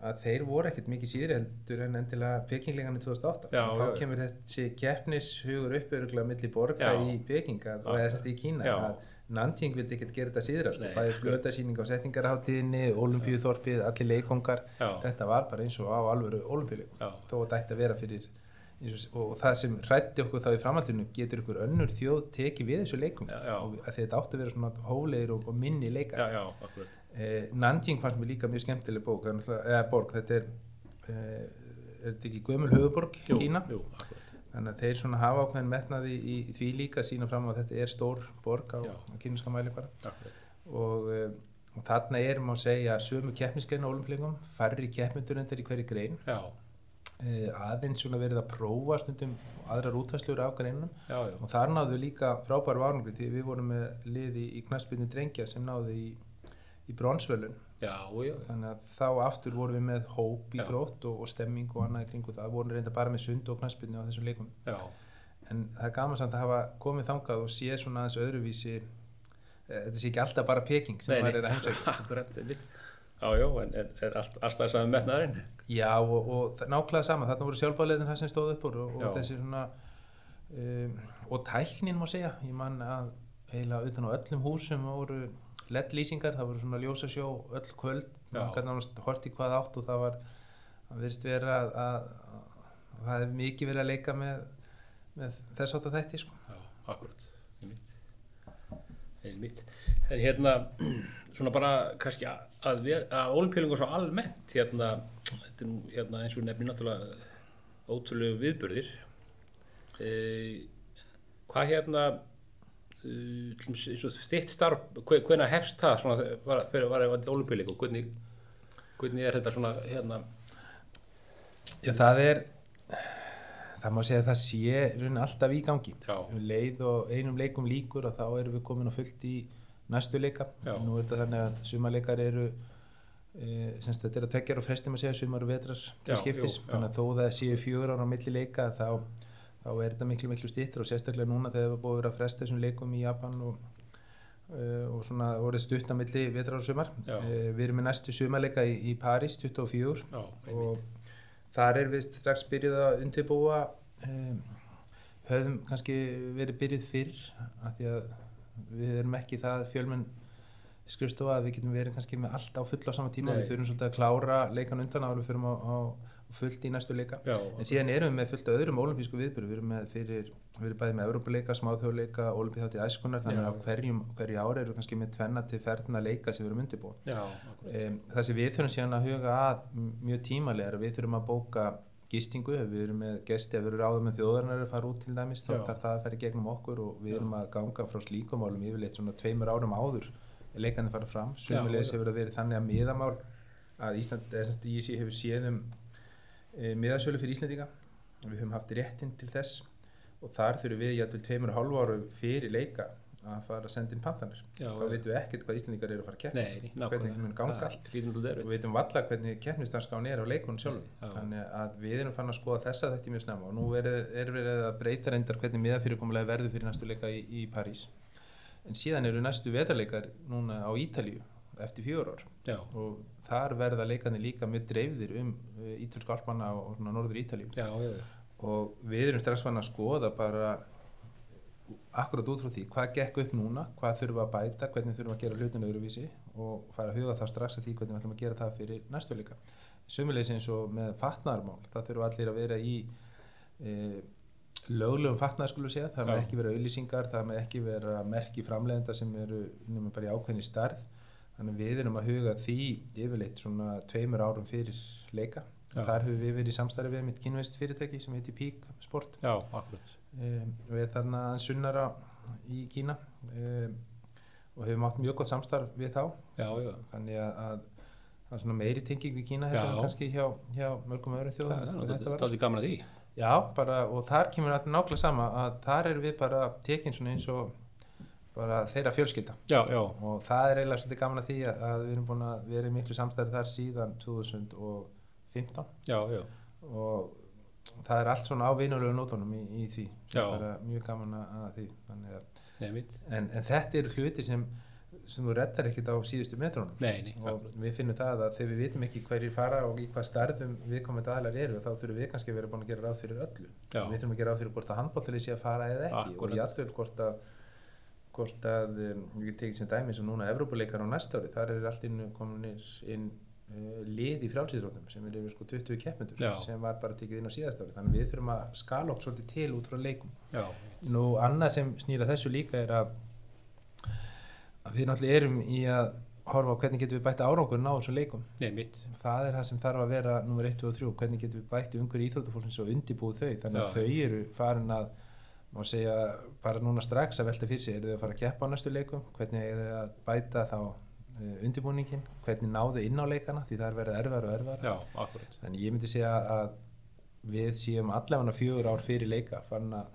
að þeir voru ekkert mikið síðri heldur en endilega pekingleikana 2008 Já, þá kemur þessi keppnishugur upp öruglega milli borga Já. í Peking að, og eða í Kína Já. að Nanting vildi ekkert gera þetta síðra sko. Bæði akkurat. flötasýning á setningarháttíðinni Olimpíuþorpið, allir leikongar Já. þetta var bara eins og á alvöru olimpíuleikum þó að þetta ætti að vera fyrir og, og það sem hrætti okkur þá í framhaldinu getur ykkur önnur þjóð tekið við þessu leikum? Þetta átti að vera svona hólegir og, og minni leikar. Já, já, eh, Nanjing fannst mér líka mjög skemmtileg bók. Eða borg, þetta er eh, er þetta ekki gömul höfuborg Kína? Jú, akkurat. Þannig að þeir svona hafa ákveðin metnaði í, í því líka að sína fram að þetta er stór borg á, á kínuska mæli bara akkurat. og, eh, og þarna er má segja sömu keppnisgrein á olimpíuleikum færri keppmyndur endur í hverju grein. Já, eh, aðeins svona verið að prófa stundum aðrar útvæslur af greinum já, já. og þar náðu líka frábæru árangri því við vorum með liði í knaspinu drengja sem náðu í, í bronsvölun Já, já, þannig að þá aftur vorum við með hóp í þrótt og, og stemming og annað í kringu það. Vorum reynda bara með sund og knaspinu á þessum leikum. Já, en það er gaman samt að hafa komið þangað og séð svona aðeins öðruvísi eh, þetta sé ekki alltaf bara peking sem maður er að heimsækja. [LAUGHS] Akkurat, einmitt. Já, já, en er, er allt, alltaf saman metnaðarinn? Já og, og það- nákvæmlega sama, þarna voru sjálfbáðleitin það sem stóð upp og, og þessi svona um, og tæknin má segja, ég man að eiginlega utan á öllum húsum voru LED-lýsingar, það voru svona ljósasjó öll kvöld, Já. maður gæti nánast hort í hvað átt og það var, það verðist vera að, að, að það er mikið verið að leika með, með þess átt að þætti sko. Já, akkurat, einmitt. En hérna, [CLEARS THROAT] svona bara kannski að, að, olimpíulingur svo almennt, hérna, þetta er nú hérna, eins og nefnir náttúrulega ótrúlegu viðburðir. E, hvað hérna, þitt starf, hve- hvenær hefst það svona, fyrir var það olimpíuleikur, hvernig, hvernig er þetta svona, hérna, Já, það er það má segja að það sé í rauninni alltaf í gangi. Um leið og einum leikum líkur og þá erum við komin á fullt í næstu leika. Já. nú er þetta þannig að sumarleikar eru e, semst þetta er að tveggjara og frestum að segja sumar og vetrar til skiptis. þannig að þó það séu fjögur ára á milli leika þá, þá er þetta miklu miklu stýttur og sérstaklega núna þegar við búið að vera að fresta þessum leikum í Japan og, e, og svona voruð stutt á milli vetrar og sumar Já. e, við erum með næstu sumarleika í, í París 24 já, og þar er við strax byrjuð að undirbúa um, höfum kannski verið byrjuð fyrr af því að við erum ekki það fjölmenn skrifstofa að við getum verið kannski með allt á full á sama tíma Nei. við þurfum svolítið að klára leikan undan áður við fyrir á, á, á fullt í næstu leika. Já, en síðan erum við með fullt af öðrum olimpísku viðbyrju við erum með fyrir, við erum bæði með Európa-leika, smáþjóðleika, olimpíþátt í æskunar þannig að hverjum, hverju ári erum við kannski með tvenna til ferðna leika sem við erum undirbúin. Um, það sem við þurfum síðan að huga að mjög tímalega er að við þurfum að bóka gistingu, við erum með gesti ef við erum ráðum með þjóðarinnar að fara út til dæmis. Þá þarf það að í gegnum okkur og við erum að ganga frá slíkum málum yfirleitt svona tveimur árum áður leikarnir fara fram, sömulegis já. hefur það verið þannig að miðamál að Ísland, eða semst ISI hefur séð um e, miðasölu fyrir Íslandinga við höfum haft réttinn til þess og þar þurfum við jætvel tveimur og hálfu árum fyrir leika að fara að senda inn pantanir. Já, þá veitum við ekkert hvað Íslandingar eru að fara að keppa. Nei, nákvæmlega. hvernig mun ganga. Það lítur náttúrulega og við veitum valla hvernig keppnisdanskáin er á leikunum sjálfum. Já. þannig að við erum fann að skoða þessa þetta mjög snemma og nú er, er verið að breyta reyndar hvernig miðafyrirkomulega verður fyrir næstu leika í, í París. En síðan eru næstu vetarleikar núna á Ítalíu eftir fjögur ár. Já, og þar verða leikarnir líka mjög dreifðir um uh, ítölsku alpanna og, norður já. og við erum strax fann að skoða bara akkurat út frá því hvað gekk upp núna, hvað þurfum að bæta hvernig þurfum að gera hlutinu öðruvísi og fara að huga þá strax að því hvernig við ætlum að gera það fyrir næstu leika. Sumulegis eins og með fatnaðarmál það þurfum allir að vera í e, löglegum fatnaðar skulum segja. Það með Já. ekki vera auðlýsingar það með ekki vera merki framleiðenda sem eru nema bara í ákveðni starð þannig við erum að huga því yfirleitt svona tveimur árum fyrir leika Já. þar höfum við verið í samstarfi við mitt kynveist fyrirtæki sem heitir Peak Sport Já, akkurat. um, við þarna sunnara í Kína um, og hefum átt mjög gott samstarf við þá Já, já. þannig að, að það er svona meiri tenging við Kína heldur en kannski hjá, hjá mörgum öðrum Það þjóðum er þetta varðar. náttúrulega gaman að því. Já, bara, og þar kemur nákvæmlega sama að þar erum við bara tekin svona eins og bara þeirra fjölskylda. Já, já, og það er eiginlega svolítið gaman að því að, við erum búin að vera í miklu samstæði þar síðan 2015 já, já. og það er allt svona á vinulegu nótunum í, í því. Er mjög gaman að því. Að, Nei, en, en þetta eru hluti sem, sem þú reddar ekkert á síðustu metrónum Nei, nei, og akkurat. við finnum það að þegar við vitum ekki hverjir fara og í hvað starðum viðkomandi aðlar eru þá þurfum við kannski að vera búin að gera ráð fyrir öllu. Já. við þurfum að gera ráð fyrir hvort að handbóltalið sé að fara eða ekki. Akkúrat. og jætvel hvort að hvort að um, við tekið sem dæmi sem núna Evrópuleikar á næsta ári, þar er allt inn kominir inn uh, lið í frjálsýðsrótum sem er yfir sko 20 keppmyndur sem var bara tekið inn á síðast ári. Þannig að við þurfum að skala okkur svolítið til út frá leikum. Já, Nú annað sem snýra þessu líka er að, að við náttúrulega erum í að horfa á hvernig getum við bætt árangur ná þessum leikum. Nei, það er það sem þarf að vera nummer 1 og 3 hvernig getum við bætt umhverju íþróttafólksins og undibúið þau. Þannig að Já. þau eru farin að má segja bara núna strax að velta fyrir sig eru þau að fara að keppa á næstu leikum? Hvernig eru þau að bæta þá uh, undibúningin hvernig náðu inn á leikana? Því það er verið erfara og erfara Já, þannig ég myndi segja að við séum allavega fjögur ár fyrir leika farin að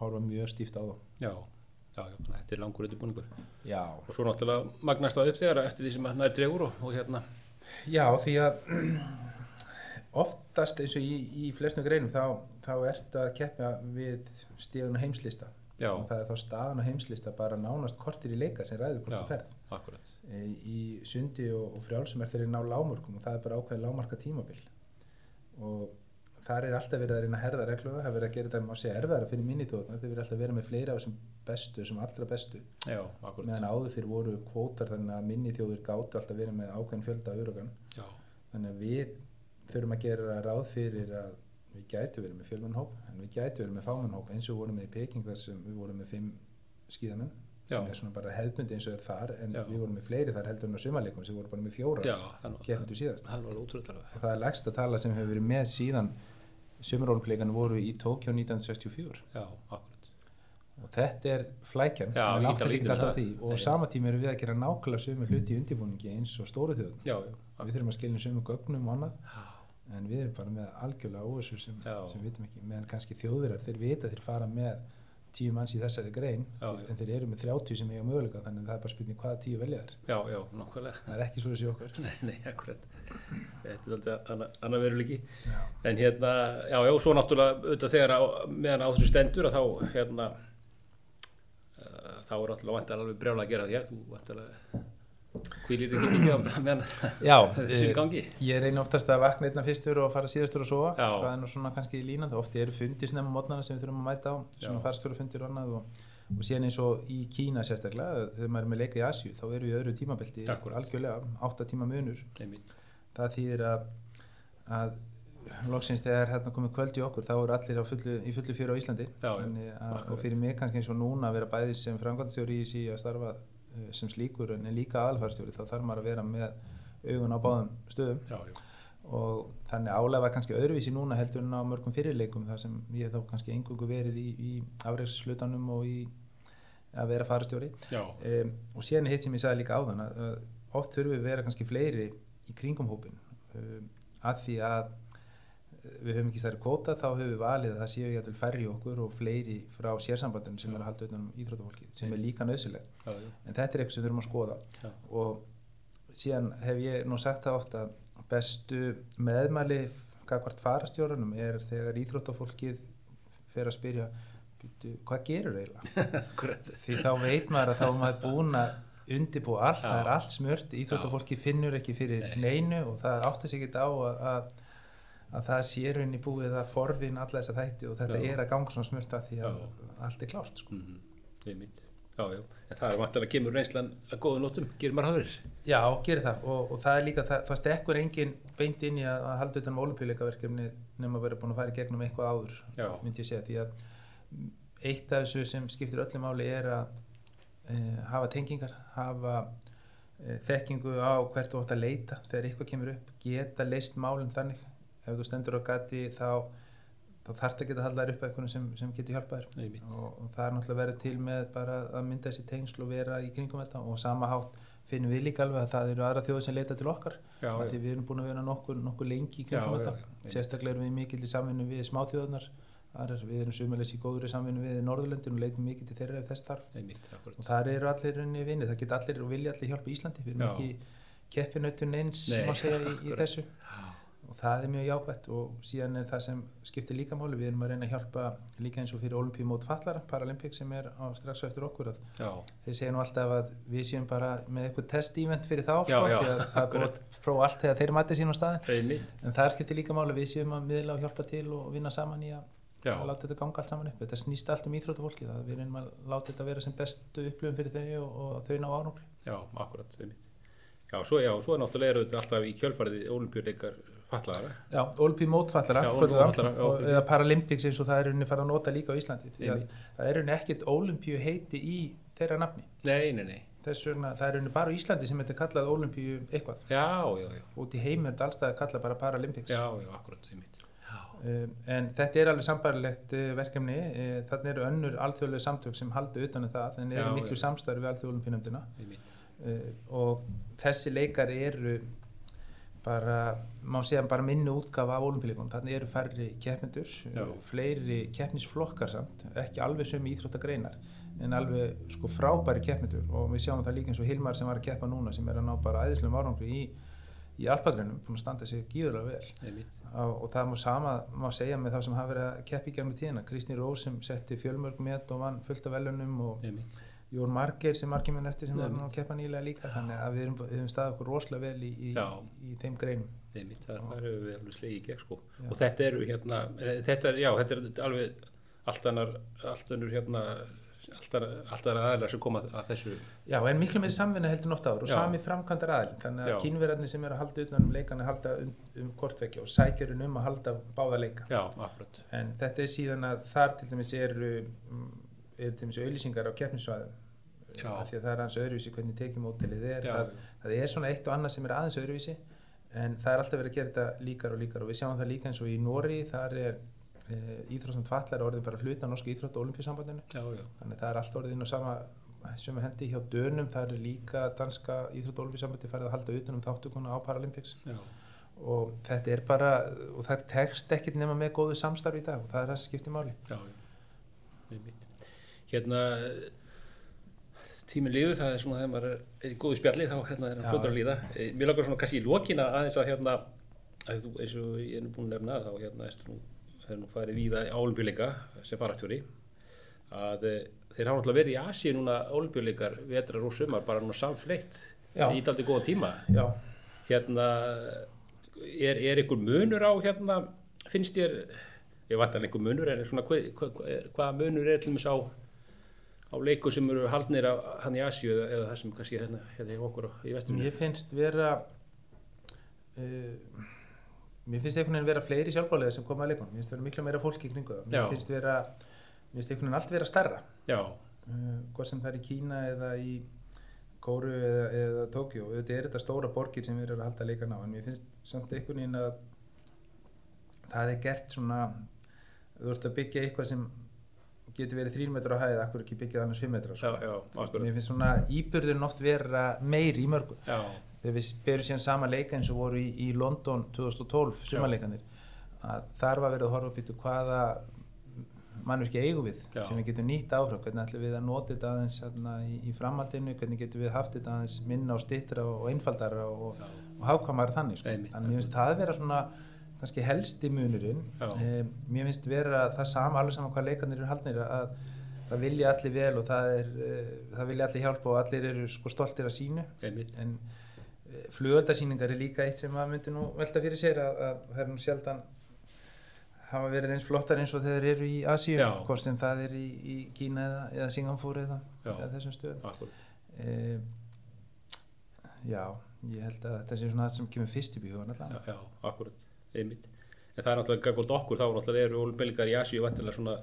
horfa mjög stíft á þá. Já, já, já, þetta er langur undirbúningur. já, Og svo náttúrulega magnast það upp þegar eftir því sem hann er dregur og, og hérna, já því að [CLEARS THROAT] oftast eins og í, í flestum greinum þá, þá ertu að keppa við stíðun á heimslista. Já, og það er þá staðan á heimslista bara nánast kortir í leika sem ræður hvort þú ferð. akkurat. e, í sundi og, og frjálsum er þeirri ná lámörkum og það er bara ákveðið lámarka tímabil. Og þar er alltaf verið að reyna að herða reglu það er verið að gera þetta má segja erfæra fyrir minni þjóðna þeir verið alltaf að vera með fleira á þessum bestu þessum allra bestu. Já, meðan áður fyrir voru kvótar þannig að minni þjóður gátu alltaf verið með ákveðin fjölda auðvögan Já, þannig að við þurfum að gera ráð fyrir að við gætu verið með fjölmennhóp en við gætu verið með fámennhóp eins og við vorum með í Peking þar sem við vorum með fimm skíðamenn Já. sem er svona bara hefðbundi eins og er þar en Já. við vorum með fleiri þar heldur en á sumarleikum sem voru bara með fjóra keppendur síðast. og það er lægsta tala sem hefur verið með síðan sumarólmpleikan voru í Tókjó 1964 Já, og þetta er flækjan að og sama tíma erum við að gera nákvæmlega sömu hluti í undirbúningi eins og stóru þjóðun við þurfum að skilja sömu gögnum og annað en við erum bara með algjörlega óvissu sem, sem við vitum ekki, meðan kannski þjóðverjar þeir vita þeir fara með tíu manns í þessari grein Já, já. en þeir eru með 30 sem eiga möguleika þannig að það er bara spurning hvaða tíu velja þær já, já, nákvæmlega. það er ekki svo þessi okkur Nei, nei, akkurat. Þetta er alltaf annar, annar veruleiki. En hérna, já, já, svo náttúrulega auðvitað þegar á, meðan á þessu stendur að þá, hérna, uh, þá er alltaf vantar alveg brjála að gera þér. Þú vantar hvílir ekki mikið á meðan [LAUGHS] [LAUGHS] í eh, gangi. ég reyni oftast að vakna einna fyrstur og fara síðastur og sofa. Já. það er nú svona kannski línandi, ofti eru fundir snemma mótnana sem við þurfum að mæta á, svona Já. farstjóra fundir og annað og, og síðan eins og í Kína sérstaklega, þegar maður er með leika í Asju þá eru við öðru tímabelti, algjörlega átta tíma munur, það þýðir að, að loksins þegar hérna komið kvöld í okkur þá eru allir fullu, í fullu fyrir á Íslandi. Já, Þannig að, og fyrir mig kannski eins og núna að vera bæði sem framkvæmstjóri í sí að starfa sem slíkur en líka aðalfarstjóri þá þarf maður að vera með augun á báðum stöðum. Já, já, og þannig álega var kannski öðruvísi núna heldur en á mörgum fyrirleikum þar sem ég þá kannski engungu verið í, í afreikslutanum og í að vera farastjóri já, um, og síðan hitt sem ég sagði líka áðan að, að oft þurfum við að vera kannski fleiri í kringum hópin um, að því að eh, við höfum ekki stærri kvóta þá höfum við valið að það séu jæfnvel færri í okkur og fleiri frá sérsambandinu sem Já. er að halda utan um íþróttafólki sem er líka nöðsilegt já, já, en þetta er eitthvað sem við þurfum að skoða. Og síðan hef ég nú sagt það ofta að bestu meðmæli gagvart farastjórunum er þegar íþróttafólkið fer að spyrja "Bíddu, hvað gerur eiginlega? [LAUGHS] Því þá veit maður að þá er maður búin að undibúa allt, það er allt smurt íþróttafólki finnur ekki fyrir Nei. neinu og það átti sig ekki á að, að, að það sé rauninni búið að forðin alla þessa þætti og þetta Já. er að ganga svona smurt að því að Já. allt er klárt sko. Mm Einmitt. Já, já, en það er vantilega að kemur reynslan að góða nótum, gerir maður hafður. Já, gerir það og, og það er líka, það, það stekkur engin beint inn í að, að halda utan um olimpíuleikaverkefni nema að vera búin að fara í gegnum eitthvað áður Já. myndi ég segja því að eitt af þessu sem skiptir öllu máli er að e, hafa tengingar hafa e, þekkingu á hvert þú átt að leita þegar eitthvað kemur upp, geta leist málinn þannig, ef þú stendur á gati þá, þá þarf það að geta haldað upp eitthvað sem, sem getur hjálpað þér. Og, og það er náttúrulega verið til með bara að mynda þessi tengsl og vera í kringum þetta. Og sama hátt finnum við líka alveg að það eru aðra þjóði sem leita til okkar. Já, því við erum búin að vera nokkur, nokkur lengi í kringum já, þetta. já, sérstaklega erum við mikill í samvinnu við smáþjóðunar við erum sumulegs í góðri samvinnu við Norðurlöndin og leitum mikið til þeirra ef þess þarf. Einmitt, og þar eru allir unni vinni, það geta allir og vilja allir hjálpa Íslandi, við erum ekki keppinautin eins, Nei, í, í þessu og það er mjög jákvæmt og síðan er það sem skiptir líka máli, við erum að reyna að hjálpa líka eins og fyrir olimpíumót fallara Paralympic sem er á strax eftir okkur að Já, þeir segja nú alltaf að við séum bara með eitthvað test-event fyrir þá Já, sko, já, að það er búið að prófa allt þegar þeir mæti sín á staðin en það skiptir líka máli, við séum að miðla og hjálpa til og vinna saman í að Já. að láta þetta ganga allt saman upp. Þetta snýst allt um íþróttafólki það við erum að láta þetta vera sem bestu upplifum fyrir þau og, og þau ná ánúkli Já, akkurat, einmitt. Já, svo, já, svo er náttúrulega alltaf í kjölfarið olimpíuleikar fatlaðara. Já, og- ok. eða Paralympics eins og það er unni fara að nota líka á Íslandi það er unni ekkit Olympíu heiti í þeirra nafni Nei, nei, nei. þess vegna það er unni bara á Íslandi sem þetta er kallað Olympíu eitthvað Já, já, já. út í er þetta allstað að kalla bara Paralympics Já, já, akkurat, einmitt. um, en þetta er alveg sambarilegt uh, verkefni uh, þannig eru önnur alþjóðlega samtök sem haldi utan um það en eru miklu já. samstarfi við alþjóðolumpínumdina einmitt. uh, og þessi leikar eru bara, má segja bara minni útgafa af olimpíuleikum, þannig eru færri uh, fleiri keppnisflokkar samt, ekki alveg sömu íþróttagreinar en alveg sko frábæri keppmendur og við sjáum það líka eins og Hilmar sem var að keppa núna sem er að ná bara æðislegum árangri í, í alpagreinum, búin að standa sig gíðurlega vel. Og, og það má sama má segja með þá sem hafa verið að keppa í gegnum tíðina. Kristín Rós sem setti fjölmörg met og vann fullt af velunum og Einmitt. Jón Margeir sem margir menn eftir sem var nú að keppa nýlega líka þannig að við erum, við erum staðið okkur rosalega vel í, í, í þeim greinum. Einmitt, það, það eru við alveg slegið í gegn, sko. Og þetta eru hérna, eh, þetta er, já, þetta er alveg allt annar, allt hérna, annar, allt annar aðeinar sem koma að þessu. Já, en miklu meiri samvinna heldur oft áður og sami framkvæmdar aðilin þannig að kínverðarnir sem eru að halda utan um leikana halda um, um kortvekja og sækjurinn um að halda báða leika. Já, akkurat. en þetta er síðan að þar til dæmis eru mm, er til dæmis auðlýsingar á keppnisvæðum því að það er aðeins öðruvísi hvernig tekjumótilið er. Það, það er svona eitt og annað sem er aðeins öðruvísi en það er alltaf verið að gera þetta líkar og líkar og við sjáum það líka eins og í Nóri þar er e, íþrótsamt fallar orðið bara hluta á Norska íþrótt og já, þannig að það er allt orðið inn á sama sem hendi hjá Dönum, það er líka danska íþrótt og olimpíusambandi farið að halda utan um þáttukuna á Paralympics. Já, og þetta er bara, og það tekst ekkert nema með góðu samstarf í dag. Og það er það sem skiptir máli. Já. Hérna, tíminn líður, það er svona þegar maður er, í góðu spjalli, þá hérna er hann fljótur að líða. Eh, Mér langar svona kannski í lokina aðeins að hérna, að þú, eins og ég er nú búin að nefna, þá hérna ertu nú, það er nú farið víða í álumbjuleika sem faratjóri, að eh, þeir hafa náttúrulega verið í Asíu núna álumbjuleikar vetrar og sumar, bara núna samfleitt Já. í daldi góða tíma. Já, hérna er, er einhver munur á hérna finnst ég vant að einhver munur en svona hvað, hvað, hvað munur er til dæmis á á leiku sem eru haldnir af hann í Asíu eða, eða það sem kannski er hérna, hérna okkur í vestunum mér finnst vera uh, mér finnst einhvern veginn vera fleiri sjálfbálega sem koma að leikunum, mér finnst vera miklu meira fólki í kringu það, mér Já. finnst vera mér finnst einhvern veginn allt vera starra já, uh, hvað sem það er í Kína eða í Kóru eða, eða Tókjó auðvitað er þetta stóra borgir sem við erum að halda leikan á en mér finnst samt einhvern veginn að það er gert svona þú ert að byggja eitthvað sem getur verið þrýr metra á hæð akkur ekki byggja það annars fimm metra já, já, akkurat. Mér finnst svona íbyrðurinn oft vera meiri í mörgu. Já, þegar við berum síðan sama leika eins og voru í, í London 2012 sumarleikanir að þar var verið að horfa í hvaða mannverki eigum við Já. sem við getum nýtt áfram, hvernig ætlum við að nota þetta aðeins hérna, í, í framhaldinu, hvernig getum við haft þetta aðeins minna og stittra og einfaldara og, og hákvæmara þannig sko. Þannig mér finnst það vera svona kannski helsti munurinn. E, mér finnst vera það sama alveg saman hvað leikarnir eru haldnir að það vilja allir vel og það, er, e, það vilja allir hjálpa og allir eru sko stoltir að sínu. Einmitt. En flugöldasýningar er líka eitt sem maður myndi nú velta fyrir sér að, að það er nú sjaldan hafa verið eins flottar eins og þeir eru í Asíu hvort sem það er í, í Kína eða, eða Singapúr eða, eða þessum stöðum. E, já, ég held að þetta sé svona það sem kemur fyrst í allavega. Já, akkurat einmitt, en það er náttúrulega gagvort okkur þá náttúrulega eru olimpíuleikar í Asíu vantilega svona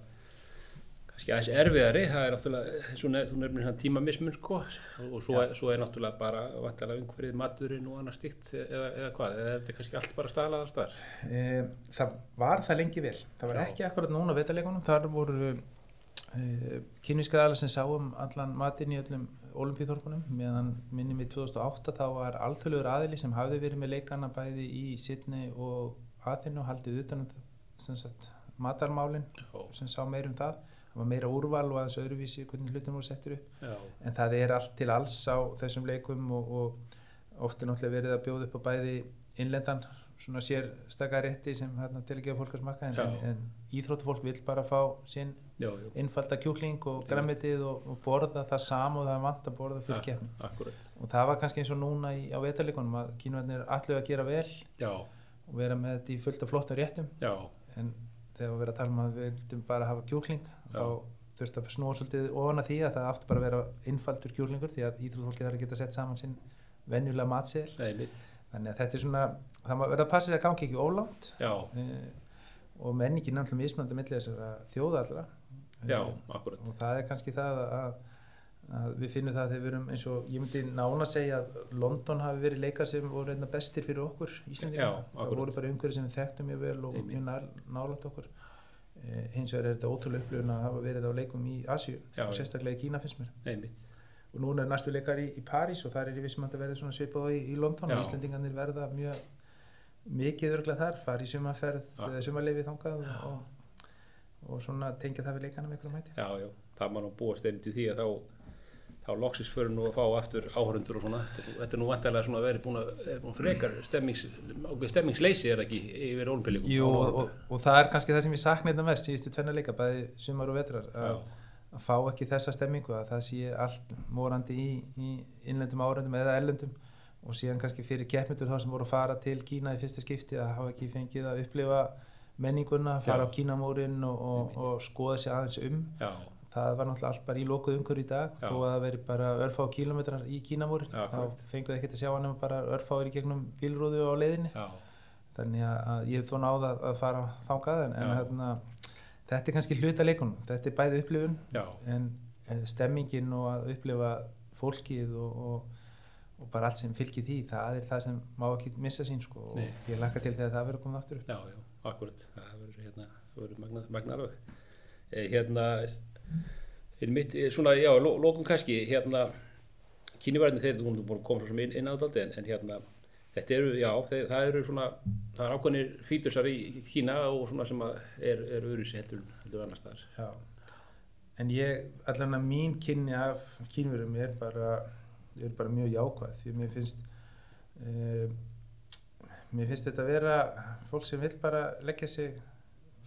kannski aðeins erfiðari. Það er náttúrulega, þú nefnir hann tímamismun sko, og svo, er, svo er náttúrulega bara vantilega umhverfið maturinn og annað stíkt eða, eða hvað, eða er þetta kannski allt bara staðlaðar staðar? E, það var það lengi vel. Það var Já. ekki akkurat núna á vetarleikunum þar voru e, kynvískar aðlar sem sáum allan matinn í öllum olimpíþorpunum meðan minnum í 2008 þá var alþjóðlegur aðili sem hafði verið með leikana bæði í Sydney og Athenu haldið utan um sem sagt, matarmálin já, sem sá meir um það. Það var meira úrval og aðeins öðruvísi hvernig hlutum voru settir upp. Já, en það er allt til alls á þessum leikum og, og oft er náttúrulega verið að bjóða upp á bæði innlendan svona sérstakar rétti sem hérna, til að gefa fólk að smakka en, en, íþróttufólk vil bara fá sinn einfalda kjúkling og græmitið og, og borða það sama og það er vant að borða fyrir keppni. og það var kannski eins og núna í, á vetarleikunum að kínverðinir allir að gera vel já, og vera með þetta í fullt af flottum réttum. Já, en þegar við verðum að tala um að við vildum bara hafa kjúkling Já. þá þurfti að snúa svolítið ofan að því að það aftur bara að vera einfaldur kjúklingur því að íþróttfólki þarf að geta sett saman sinn venjulega mitt. þannig að þetta er svona, það verða að passa sér að gangi ekki ólánt eh, og menningin náttúrulega mismunandi millir þessara þjóða allra já, Eh, akkurat. og það er kannski það að, að við finnum það þegar við erum eins og ég myndi nána segja að London hafi verið leikar sem voru einna bestir fyrir okkur Íslandingar, Já, það akkurat. voru bara umhverju sem við þekktum mjög vel og Einmitt. mjög nál, nálægt okkur eh, hins vegar er þetta ótrúlega upplifun að hafa verið á leikum í já. sérstaklega í Kína finnst mér Nei, mitt. og núna er næstu leikar í, í París og þar er ég vissum að þetta verði svipað og í, í London Já. og Íslandingarnir verða mjög mikið örglega þar, Já. eða sumarleifi þangað og, og svona tengja það við leikana með einhverjum hætti. Já, já, það má nú búast einnig til því að þá þá loksins fyrir nú að fá aftur áhörundur og svona, þetta er nú- vantarlega svona að vera búin að, búin frekar stemmings, stemmingsleysi er ekki yfir olimpíuleikum Jú, og, og, og það er kannski það sem ég sakna þetta mest síðustu tvenna leika, bæði sumar og vetrar að, að fá ekki þessa stemmingu að það sé allt morandi í, í innlendum árendum eða ellendum og síðan kannski fyrir keppmyndur þá sem voru að fara til Kína í fyrsta skipti að hafa ekki fengið að upplifa menninguna, fara Já. á Kínamórin og, og, og skoða sér aðeins um. Já, það var náttúrulega allt bara í lokuð umhverju í dag. Þó að það veri bara örfá kílometrar í Kínamórin þá fenguð ekkert að sjá hann bara örfáir í gegnum bílrúðu á leiðinni. Já, þannig að, að ég hef þó náð að, að fara þangað en, en hérna, þetta er kannski hluta leikunum. Þetta er bæði upplifun en eh, stemmingin og að upplifa fólkið og, og, og bara allt sem fylgir því það er það sem má ekki missa sín sko, og Nei. ég lakka til þegar það verður komið aftur upp. Já, já, akkurat það verður hérna, það verður magna, magna alveg eh, hérna er mitt, eh, svona, já, lo, lókum kannski hérna, kínivarðin þeir þú búin að koma svo inn, inn á þetta en, en hérna, þetta eru, já, þeir, það eru svona það er ákveðnir fítusar í Kína og svona sem að er, er öðruvísi heldur, heldur annars staðar Já. en ég, allan að mín kynni af kínverum er bara er bara mjög jákvæð því mér finnst uh, mér finnst þetta að vera fólk sem vil bara leggja sig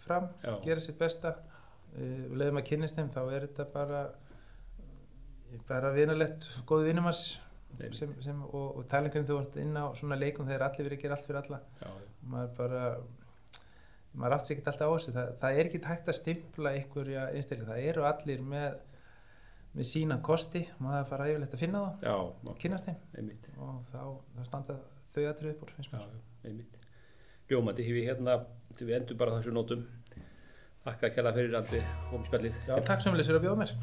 fram, Já. gera sitt besta uh, og leiðum að kynnist þeim þá er þetta bara bara vinalegt, góð vinnumars Nei. sem, sem, og, og talingarinn þú vart inn á svona leikum þegar allir verið að gera allt fyrir alla. Já, maður bara maður átt sér ekki alltaf á þessu. Það, það er ekki hægt að stimpla einhverja einstaklega, það eru allir með með sína kosti maður bara yfirleitt að finna það, kynast þeim. Einmitt. Og þá, þá standa þau aðrið upp úr finnst mér. Einmitt. Ljómandi, ég hérna, við endum bara þessu nótum. Þakka að kella fyrir andri og spjallið. Já, takk við lesur að bjóða mér